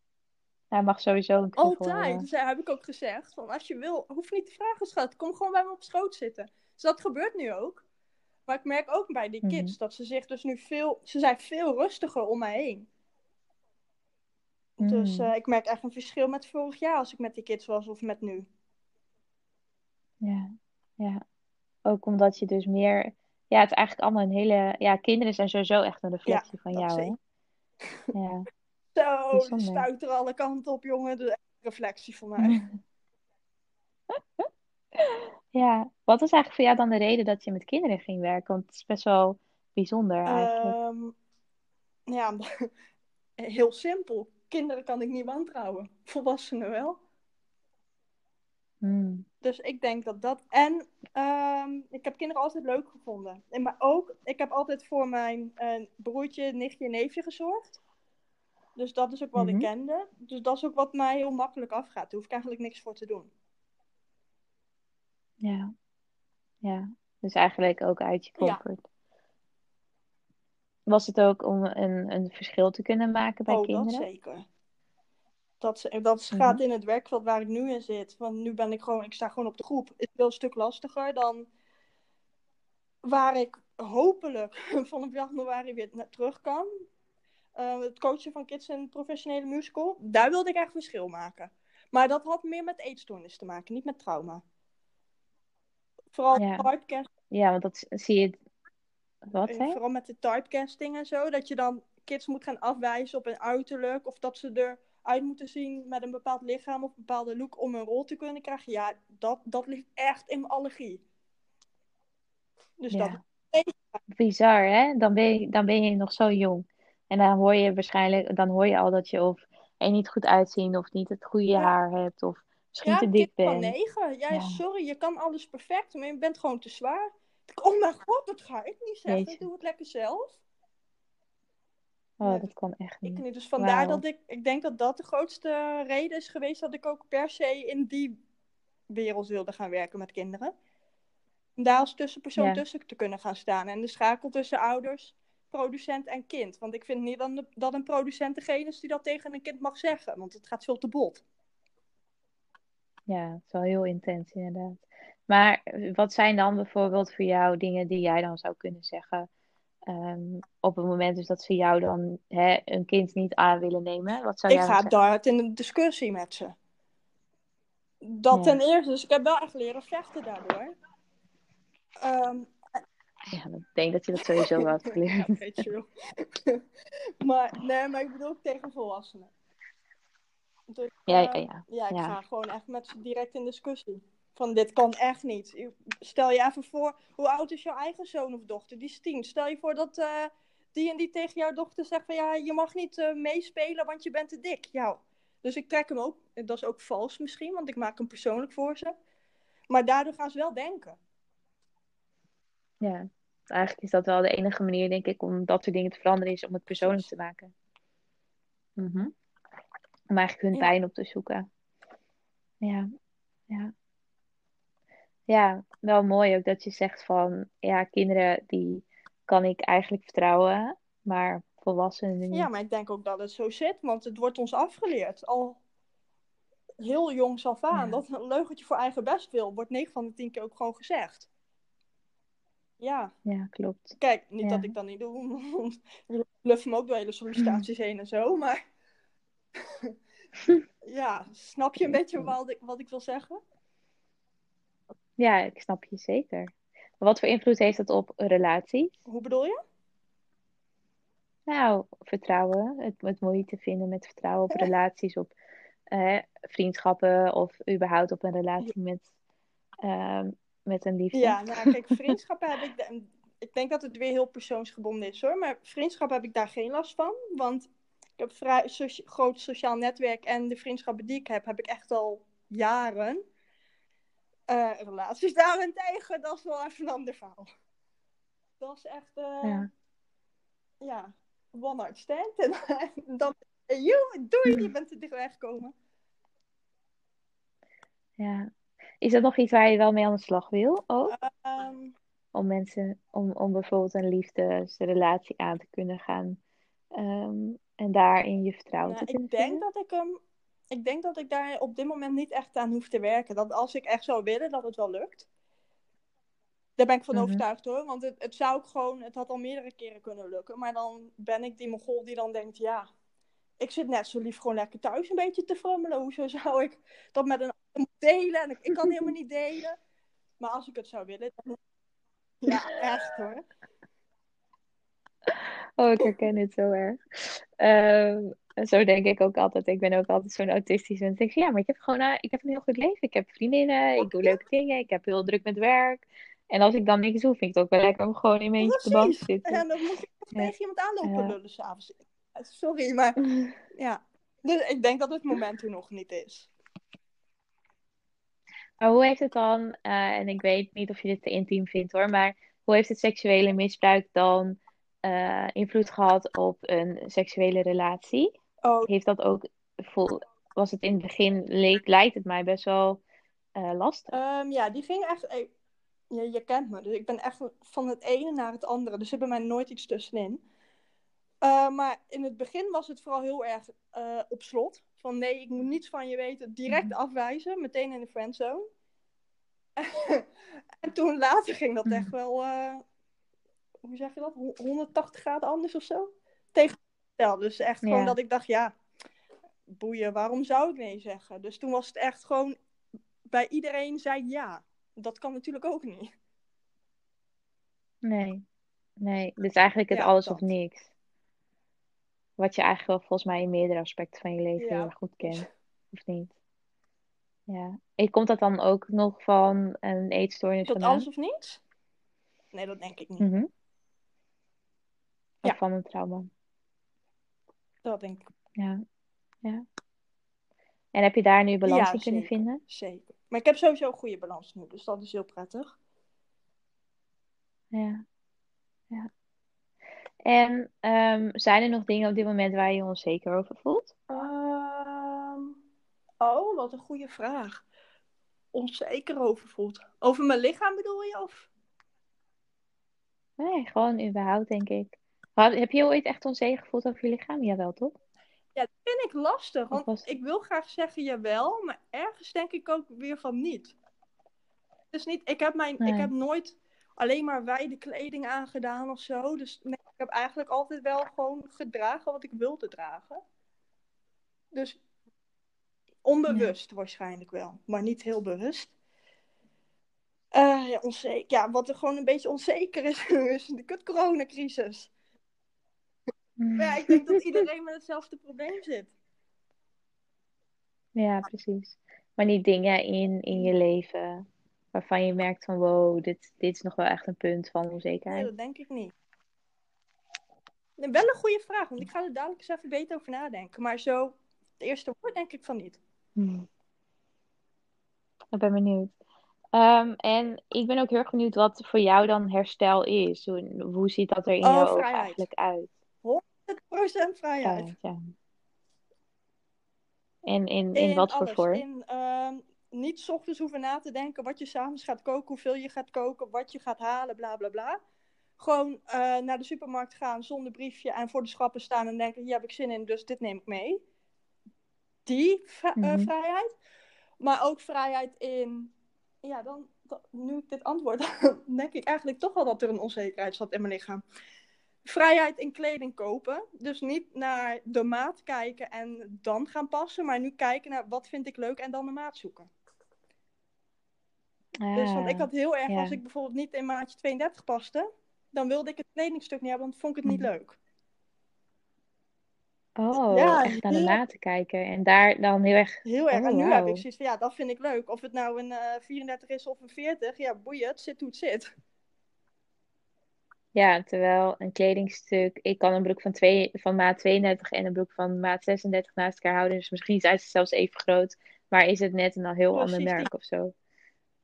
Hij mag sowieso een altijd. Dus heb ik ook gezegd, van als je wil, hoef niet te vragen, schat. Kom gewoon bij me op schoot zitten. Dus dat gebeurt nu ook. Maar ik merk ook bij die Mhm. kids dat ze zich dus nu veel, ze zijn veel rustiger om mij heen. Dus Mm. eh, ik merk echt een verschil met vorig jaar als ik met die kids was of met nu. Ja, ja. Ook omdat je dus meer... Ja, het is eigenlijk allemaal een hele... Ja, kinderen zijn sowieso echt een reflectie van jou, hè? Ja. Zo, stuit er alle kanten op, jongen. De reflectie van mij. Ja, wat was eigenlijk voor jou dan de reden dat je met kinderen ging werken? Want het is best wel bijzonder eigenlijk. Ehm, ja, heel simpel. Kinderen kan ik niet wantrouwen. Volwassenen wel. Hmm. Dus ik denk dat dat. En ehm, ik heb kinderen altijd leuk gevonden. En maar ook, ik heb altijd voor mijn eh, broertje, nichtje en neefje gezorgd. Dus dat is ook wat Mhm. ik kende. Dus dat is ook wat mij heel makkelijk afgaat. Daar hoef ik eigenlijk niks voor te doen. Ja. Ja, dus eigenlijk ook uit je comfort. Was het ook om een, een verschil te kunnen maken bij oh, dat kinderen? zeker. Dat, dat Mhm. gaat in het werkveld waar ik nu in zit. Want nu ben ik gewoon, ik sta gewoon op de groep. Het is wel een stuk lastiger dan waar ik hopelijk vanaf januari weer naar terug kan. Eh, het coachen van kids in professionele musical. Daar wilde ik echt verschil maken. Maar dat had meer met eetstoornis te maken, niet met trauma. Vooral Ja. typecast, Ja, want dat zie je. Wat, eh, hè? vooral met de typecasting en zo. Dat je dan kids moet gaan afwijzen op hun uiterlijk. Of dat ze eruit moeten zien met een bepaald lichaam of een bepaalde look om een rol te kunnen krijgen. Ja, dat, dat ligt echt in mijn allergie. Dus dat Ja. Bizar, hè? Dan ben je, dan ben je nog zo jong. En dan hoor je waarschijnlijk, dan hoor je al dat je of er niet goed uitzien, of niet het goede Ja. haar hebt, of misschien Ja, te een dik kind van bent. negen. Ja, Ja. sorry, je kan alles perfect, maar je bent gewoon te zwaar. Oh mijn god, dat ga ik niet zeggen. Doe het lekker zelf. Oh, dat kan echt Ik niet. niet. Dus vandaar dat ik, ik denk dat dat de grootste reden is geweest dat ik ook per se in die wereld wilde gaan werken met kinderen. Om daar als tussenpersoon Ja. tussen te kunnen gaan staan. En de schakel tussen ouders, producent en kind. Want ik vind niet dat een, dat een producent degene is die dat tegen een kind mag zeggen. Want het gaat veel te bot. Ja, het is wel heel intens inderdaad. Maar wat zijn dan bijvoorbeeld voor jou dingen die jij dan zou kunnen zeggen ehm, op het moment dus dat ze jou dan hè, een kind niet aan willen nemen? Wat zou Ik jij ga daar in een discussie met ze. Dat Ja. ten eerste. Dus ik heb wel echt leren vechten daardoor. Ehm, Ja, ik denk dat je dat sowieso wel hebt geleerd. Ja, weet je wel. maar, nee, maar ik bedoel ook tegen volwassenen. Dus, Ja, ja, eh, ja. ja, ik Ja. ga gewoon echt met ze direct in discussie. Van dit kan echt niet. Stel je even voor, hoe oud is jouw eigen zoon of dochter? Die is tien. Stel je voor dat eh, die en die tegen jouw dochter zegt van ja, je mag niet eh, meespelen, want je bent te dik. Ja. Dus ik trek hem ook. Dat is ook vals misschien, want ik maak hem persoonlijk voor ze. Maar daardoor gaan ze wel denken. Ja, eigenlijk is dat wel de enige manier, denk ik, om dat soort dingen te veranderen, is om het persoonlijk te maken. Mhm. Om eigenlijk hun Ja. pijn op te zoeken. Ja, ja. Ja, wel mooi ook dat je zegt van, ja, kinderen die kan ik eigenlijk vertrouwen, maar volwassenen niet. Ja, maar ik denk ook dat het zo zit, want het wordt ons afgeleerd. Al heel jongs af aan. Ja. Dat een leugentje voor eigen best wil, wordt 9 van de 10 keer ook gewoon gezegd. Ja, Ja, klopt. kijk, niet Ja. dat ik dat niet doe. want Ik bluff hem ook door hele sollicitaties heen en zo, maar... ja, snap je een beetje wat ik, wat ik wil zeggen? Ja, ik snap je zeker. Wat voor invloed heeft dat op relaties? Hoe bedoel je? Nou, vertrouwen. Het, het moeite vinden met vertrouwen op relaties, op eh, vriendschappen of überhaupt op een relatie met, ehm, met een liefde. Ja, nou kijk, vriendschappen heb ik... de- ik denk dat het weer heel persoonsgebonden is hoor. Maar vriendschap heb ik daar geen last van. Want ik heb vrij groot sociaal netwerk. En de vriendschappen die ik heb, heb ik echt al jaren. Eh, relaties daarentegen, dat is wel even een ander verhaal. Dat is echt... eh, Ja. ja, one night stand. En dan... Joe, doei, je bent er dichtbij gekomen. Ja. Is dat nog iets waar je wel mee aan de slag wil ook? Ehm, Om mensen, om, om bijvoorbeeld een liefdesrelatie aan te kunnen gaan. ehm, en daarin je vertrouwen Nou, te kunnen ik denk vinden? dat ik hem. Ik denk dat ik daar op dit moment niet echt aan hoef te werken. Dat als ik echt zou willen, dat het wel lukt. Daar ben ik van Mhm. overtuigd hoor. Want het, het zou ook gewoon. Het had al meerdere keren kunnen lukken. Maar dan ben ik die mogol die dan denkt: ja. Ik zit net zo lief gewoon lekker thuis een beetje te frummelen. Hoezo zou ik dat met een ander delen? En ik, ik kan helemaal niet delen. Maar als ik het zou willen. Dan... Ja, echt hoor. Oh, ik herken het zo erg. Zo denk ik ook altijd. Ik ben ook altijd zo'n autistisch en denk ik, ja, maar ik heb gewoon eh, ik heb een heel goed leven. Ik heb vriendinnen, ik doe leuke dingen, ik heb heel druk met werk. En als ik dan niks doe, vind ik het ook wel lekker om gewoon in mijn eentje op de bank te zitten. En dan moet ik Ja. tegen iemand aanlopen lullen s'avonds. Sorry, maar ja. Dus ik denk dat het moment er nog niet is. Maar hoe heeft het dan, eh, en ik weet niet of je dit te intiem vindt hoor, maar hoe heeft het seksuele misbruik dan eh, invloed gehad op een seksuele relatie? Oh, Heeft dat ook, vol- was het in het begin, leek, lijkt het mij best wel eh, lastig. Ehm, ja, die ging echt. eh, Je, je kent me, dus ik ben echt van het ene naar het andere. Dus er zit bij mij nooit iets tussenin. Eh, maar in het begin was het vooral heel erg op slot. Van nee, ik moet niets van je weten. Direct Mhm. afwijzen, meteen in de friendzone. en toen later ging dat echt Mhm. wel, hoe zeg je dat? Ho- 180 graden anders of zo? Tegen ja, Dus echt gewoon Ja. dat ik dacht, ja, boeien, waarom zou ik nee zeggen? Dus toen was het echt gewoon, bij iedereen zei ja. Dat kan natuurlijk ook niet. Nee, nee. Dus eigenlijk het Ja, alles dat. of niks. Wat je eigenlijk wel volgens mij in meerdere aspecten van je leven Ja. heel erg goed kent, of niet? Ja. En komt dat dan ook nog van een eetstoornis Dat vandaan? alles of niets? Nee, dat denk ik niet. Mhm. Of Ja. van een trauma? Dat denk ik Ja. Ja. En heb je daar nu balans Ja, in kunnen zeker. vinden? zeker. Maar ik heb sowieso een goede balans nu, dus dat is heel prettig. Ja. Ja. En ehm, zijn er nog dingen op dit moment waar je je onzeker over voelt? Ehm, oh, wat een goede vraag. Onzeker over voelt. Over mijn lichaam bedoel je? Of? Nee, gewoon überhaupt, denk ik. Heb je ooit echt onzeker gevoeld over je lichaam? Jawel, toch? Ja, dat vind ik lastig. Want was- ik wil graag zeggen jawel, maar ergens denk ik ook weer van niet. Dus niet, ik heb, mijn, Nee. ik heb nooit alleen maar wijde kleding aangedaan of zo. Dus nee, ik heb eigenlijk altijd wel gewoon gedragen wat ik wilde dragen. Dus onbewust waarschijnlijk wel, maar niet heel bewust. Eh, ja, onzeker. ja, wat er gewoon een beetje onzeker is, is de kut coronacrisis. Maar ja, ik denk dat iedereen met hetzelfde probleem zit. Ja, precies. Maar niet dingen in, in je leven waarvan je merkt van wow, dit, dit is nog wel echt een punt van Nee, onzekerheid. dat denk ik niet. Nee, Wel een goede vraag, want ik ga er dadelijk eens even beter over nadenken. Maar zo, het eerste woord denk ik van niet. Hmm. Ik ben benieuwd. Ehm, en ik ben ook heel erg benieuwd wat voor jou dan herstel is. Hoe, hoe ziet dat er in Oh, jouw ogen vrijheid. eigenlijk uit? 100% vrijheid. Ja. En in, in In wat voor vorm? In ehm, niet ochtends hoeven na te denken wat je s'avonds gaat koken, hoeveel je gaat koken, wat je gaat halen, bla bla bla. Gewoon eh, naar de supermarkt gaan zonder briefje en voor de schappen staan en denken: hier heb ik zin in, dus dit neem ik mee. Die eh, Mhm. vrijheid. Maar ook vrijheid in. Ja, dan, nu ik dit antwoord, denk ik eigenlijk toch wel dat er een onzekerheid zat in mijn lichaam. Vrijheid in kleding kopen. Dus niet naar de maat kijken en dan gaan passen, maar nu kijken naar wat vind ik leuk en dan de maat zoeken. Dus want ik Ah, had heel erg, ja. als ik bijvoorbeeld niet in maatje 32 paste, dan wilde ik het kledingstuk niet hebben, want vond ik het niet Mhm. leuk. Oh, Ja, echt naar de maat te kijken. En daar dan heel erg. Heel erg. Oh, en nu heb wauw. ik zoiets van, ja, dat vind ik leuk. Of het nou een eh 34 is of een 40, ja, boeien, het zit hoe het zit. Ja, terwijl een kledingstuk. Ik kan een broek van, twee, van maat 32 en een broek van maat 36 naast elkaar houden. Dus misschien zijn ze zelfs even groot. Maar is het net een heel ander merk of zo?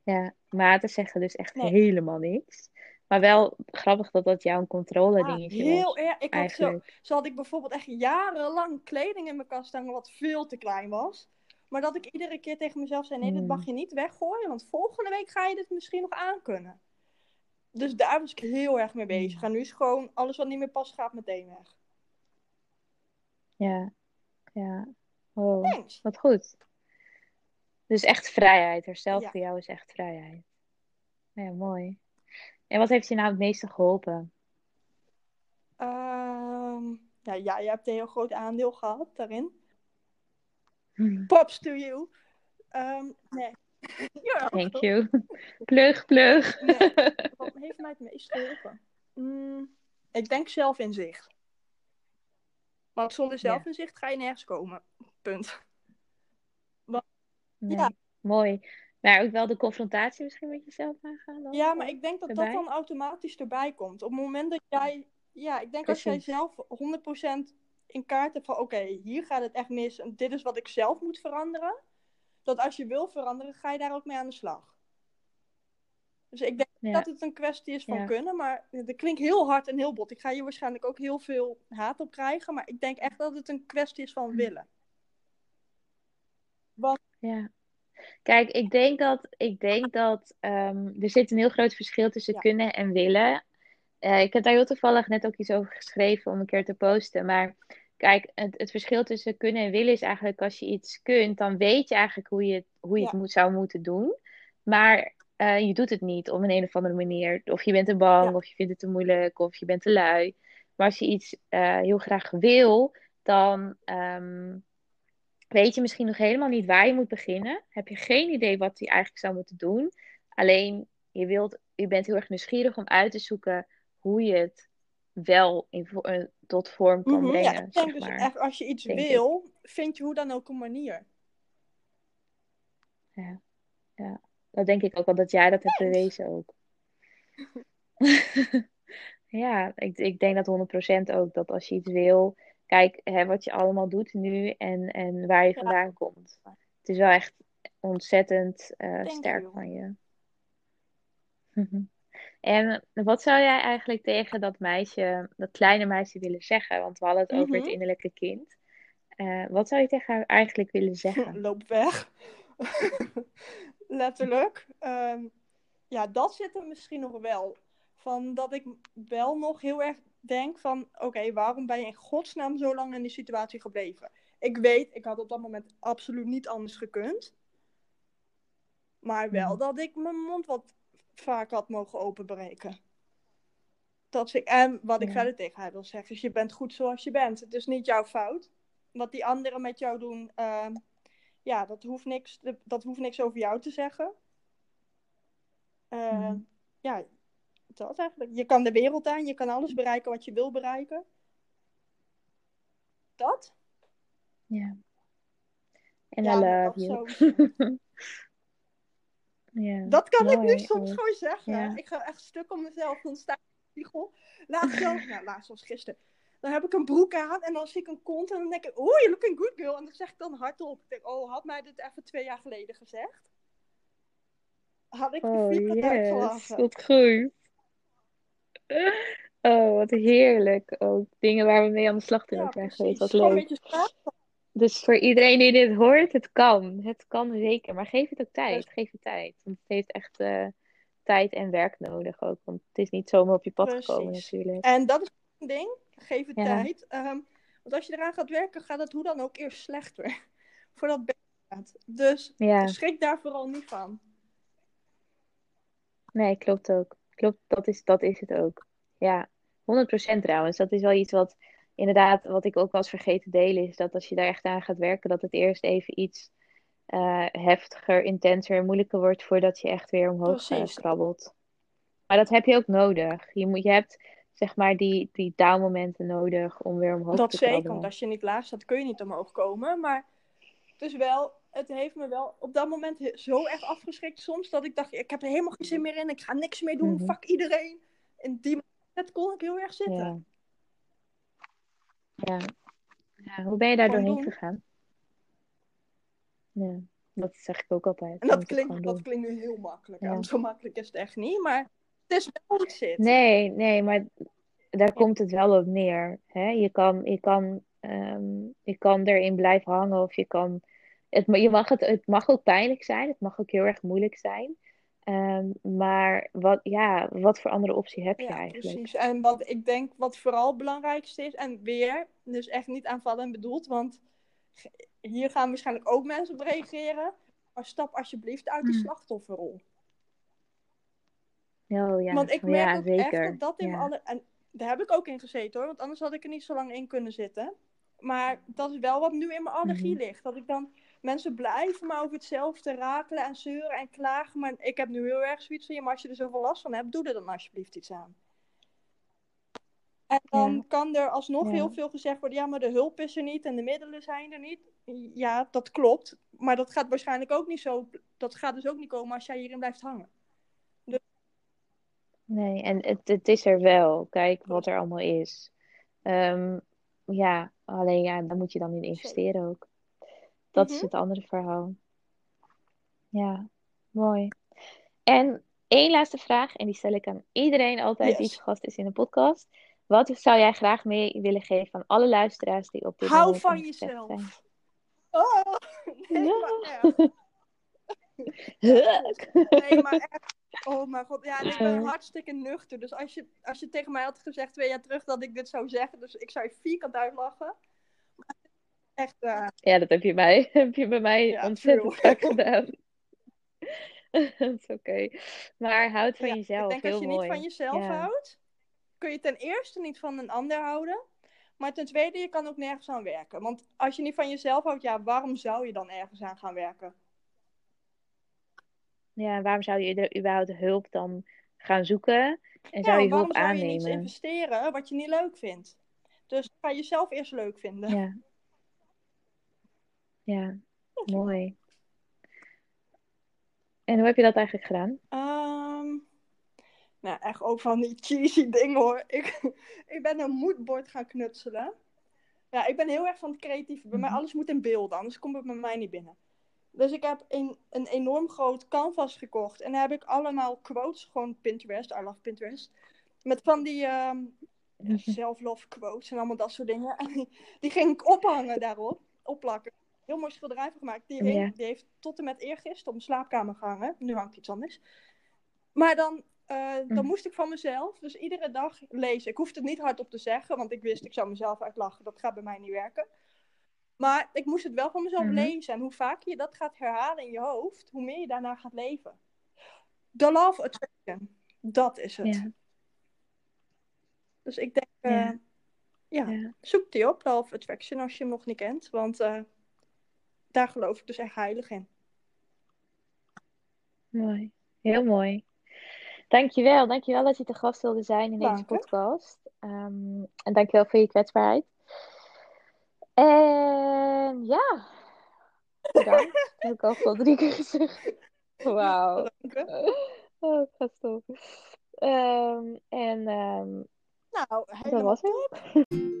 Ja, maten zeggen dus echt Nee. helemaal niks. Maar wel grappig dat dat jouw controle Ja, dingetje heel was. erg. Ik had zo, zo had ik bijvoorbeeld echt jarenlang kleding in mijn kast hangen wat veel te klein was. Maar dat ik iedere keer tegen mezelf zei, nee, dit Hmm. mag je niet weggooien, want volgende week ga je dit misschien nog aankunnen. Dus daar was ik heel erg mee bezig. Hmm. En nu is gewoon alles wat niet meer past, gaat meteen weg. Ja, ja. Thanks. wat goed. Dus echt vrijheid. Herstel Ja. voor jou is echt vrijheid. Ja, mooi. En wat heeft je nou het meeste geholpen? Ehm, ja, ja, je hebt een heel groot aandeel gehad daarin. Hm, Props to you. Ehm, nee. Ja, Thank you. Plug, plug. Wat heeft mij het meest geholpen? Mm, ik denk zelfinzicht. Want zonder zelfinzicht ga je nergens komen. Punt. Nee, ja. Mooi. Maar ook wel de confrontatie misschien met jezelf aangaan dan? Ja, maar ik denk dat dat dan automatisch erbij komt. Op het moment dat jij... Ja, ik denk Precies. als jij zelf 100% in kaart hebt van... Oké, hier gaat het echt mis en dit is wat ik zelf moet veranderen. Dat als je wil veranderen, ga je daar ook mee aan de slag. Dus ik denk dat het een kwestie is van kunnen, maar dat klinkt heel hard en heel bot. Ik ga hier waarschijnlijk ook heel veel haat op krijgen, maar ik denk echt dat het een kwestie is van hm. willen. Want... Ja. Kijk, ik denk dat, ik denk dat um, er zit een heel groot verschil tussen kunnen en willen. Uh, ik heb daar heel toevallig net ook iets over geschreven om een keer te posten. Maar kijk, het, het verschil tussen kunnen en willen is eigenlijk als je iets kunt, dan weet je eigenlijk hoe je, hoe je het moet, zou moeten doen. Maar uh, je doet het niet op een, een of andere manier. Of je bent te bang, of je vindt het te moeilijk, of je bent te lui. Maar als je iets uh, heel graag wil, dan um, weet je misschien nog helemaal niet waar je moet beginnen. Heb je geen idee wat je eigenlijk zou moeten doen. Alleen je, wilt, je bent heel erg nieuwsgierig om uit te zoeken hoe je het wel in, uh, tot vorm kan brengen. Mhm, ja, ik denk dus echt, als je iets wil, ik. vind je hoe dan ook een manier. Ja, ja. Dat denk ik ook wel dat jij dat hebt bewezen ook. ja, ik, ik denk dat 100% ook. Dat als je iets wil, kijk hè, wat je allemaal doet nu en, en waar je vandaan komt. Het is wel echt ontzettend uh, sterk van je. en wat zou jij eigenlijk tegen dat meisje, dat kleine meisje willen zeggen? Want we hadden het over het mhm. innerlijke kind. Uh, wat zou je tegen haar eigenlijk willen zeggen? Loop weg. letterlijk. Ehm, ja, dat zit er misschien nog wel. Van dat ik wel nog heel erg denk van... Oké, waarom ben je in godsnaam zo lang in die situatie gebleven? Ik weet, ik had op dat moment absoluut niet anders gekund. Maar wel mhm. dat ik mijn mond wat vaak had mogen openbreken. Dat ik, en wat ik verder tegen haar wil zeggen is: je bent goed zoals je bent. Het is niet jouw fout. Wat die anderen met jou doen, ehm, ja, dat hoeft niks, dat hoeft niks over jou te zeggen. Uh, Ja, dat eigenlijk. Je kan de wereld aan, je kan alles bereiken wat je wil bereiken. Dat? Ja. En ja, I love you. ja, dat kan ik nu soms gewoon zeggen. Ik ga echt stuk om mezelf. Dan sta ik in de spiegel. Laatst nou, laatst was gisteren dan heb ik een broek aan en dan zie ik een kont en dan denk ik, oh, you're looking good girl. En dat zeg ik dan hardop. Ik denk, oh, had mij dit even twee jaar geleden gezegd? Had ik oh, yes. Wat goed. Oh, wat heerlijk. Ook dingen waar we mee aan de slag kunnen ja, zijn geweest. Wat leuk. Dus voor iedereen die dit hoort, het kan. Het kan zeker. Maar geef het ook tijd. Geef het tijd. Want het heeft echt uh, tijd en werk nodig ook. Want het is niet zomaar op je pad gekomen natuurlijk. En dat is een ding geef het tijd. Ehm, want als je eraan gaat werken, gaat het hoe dan ook eerst slechter. Voordat het beter gaat. Dus schrik daar vooral niet van. Nee, klopt ook. Klopt, dat is, dat is het ook. Ja, 100% trouwens. Dat is wel iets wat inderdaad, wat ik ook wel eens vergeten delen, is dat als je daar echt aan gaat werken, dat het eerst even iets uh, heftiger, intenser, moeilijker wordt voordat je echt weer omhoog uh, krabbelt. Maar dat heb je ook nodig. Je, moet, je hebt zeg maar, die, die down-momenten nodig om weer omhoog dat te komen. Dat zeker, want als je niet laag staat, kun je niet omhoog komen. Maar het is wel, het heeft me wel op dat moment zo erg afgeschrikt soms, dat ik dacht, ik heb er helemaal geen zin meer in, ik ga niks meer doen, mm fuck iedereen. In die moment kon ik heel erg zitten. Ja. Ja. hoe ben je daar doorheen gegaan? Ja, dat zeg ik ook altijd. En dat, klinkt, dat klinkt nu heel makkelijk. Ja. Zo makkelijk is het echt niet, maar het is wel zit. Nee, nee, maar daar komt het wel op neer. Hè? Je, kan, je, kan, um, je kan erin blijven hangen of je kan. Het, je mag het, het mag ook pijnlijk zijn, het mag ook heel erg moeilijk zijn. Um, maar wat, ja, wat voor andere optie heb je ja, eigenlijk? Precies. En wat ik denk wat vooral het belangrijkste is, en weer, dus echt niet aanvallen bedoeld, want hier gaan waarschijnlijk ook mensen op reageren. Maar stap alsjeblieft uit die hmm. slachtofferrol. Oh, ja. Want ik merk ja, ook zeker. echt dat dat in alle... En daar heb ik ook in gezeten hoor, want anders had ik er niet zo lang in kunnen zitten. Maar dat is wel wat nu in mijn allergie mhm. ligt. Dat ik dan... Mensen blijven maar over hetzelfde rakelen en zeuren en klagen. Maar ik heb nu heel erg zoiets van... Ja, maar als je er zoveel last van hebt, doe er dan alsjeblieft iets aan. En dan Ja. kan er alsnog Ja. heel veel gezegd worden, ja, maar de hulp is er niet en de middelen zijn er niet. Ja, dat klopt. Maar dat gaat waarschijnlijk ook niet zo, dat gaat dus ook niet komen als jij hierin blijft hangen. Nee, en het, het is er wel. Kijk wat er allemaal is. Ehm, ja, alleen ja, daar moet je dan in investeren ook. Dat is Mhm. het andere verhaal. Ja, mooi. En één laatste vraag, en die stel ik aan iedereen altijd die te gast is in de podcast. Wat zou jij graag mee willen geven aan alle luisteraars die op dit Hou moment van jezelf. zijn? Oh, nee, Ja. maar echt. Huk. Nee, maar echt. Oh mijn god, ja, en ik ben hartstikke nuchter. Dus als je, als je tegen mij had gezegd twee jaar terug dat ik dit zou zeggen, dus ik zou je vierkant uitlachen. Echt, eh, Ja, dat heb je, mij, heb je bij mij Ja, ontzettend vaak gedaan. Dat is oké. Maar houd van ja, jezelf. ik denk Heel als je mooi. niet van jezelf Ja. houdt, kun je ten eerste niet van een ander houden. Maar ten tweede, je kan ook nergens aan werken. Want als je niet van jezelf houdt, ja, waarom zou je dan ergens aan gaan werken? Ja, waarom zou je er überhaupt hulp dan gaan zoeken? En zou je waarom hulp zou je niet aannemen? investeren wat je niet leuk vindt? Dus ga jezelf eerst leuk vinden. Ja. Ja, mooi. En hoe heb je dat eigenlijk gedaan? Ehm, nou, echt ook van die cheesy dingen hoor. Ik, ik ben een moodboard gaan knutselen. Ja, ik ben heel erg van het creatieve. Bij mij Mhm. alles moet in beelden, anders komt het bij mij niet binnen. Dus ik heb een, een enorm groot canvas gekocht. En daar heb ik allemaal quotes, gewoon Pinterest, I love Pinterest. Met van die self-love quotes en allemaal dat soort dingen. En die, die ging ik ophangen daarop, opplakken. Heel mooi schilderij van gemaakt. Die, heeft tot en met eergisteren op mijn slaapkamer gehangen. Nu hangt iets anders. Maar dan, eh, dan Mhm. moest ik van mezelf dus iedere dag lezen. Ik hoefde het niet hardop te zeggen, want ik wist ik zou mezelf uitlachen. Dat gaat bij mij niet werken. Maar ik moest het wel van mezelf Mhm. lezen. En hoe vaker je dat gaat herhalen in je hoofd, hoe meer je daarna gaat leven. The Love Attraction. Dat is het. Ja, Dus ik denk, eh, Ja. ja. ja, zoek die op, Love Attraction, als je hem nog niet kent. Want eh, daar geloof ik dus echt heilig in. mooi. Heel mooi. Dankjewel. Dankjewel dat je te gast wilde zijn in deze Dank je. podcast. Ehm, en dankjewel voor je kwetsbaarheid. En ja, bedankt. Heb ik al drie keer gezegd. Wauw. Oh, ik ga stoppen. Ehm, en ehm, Nou, dat was het.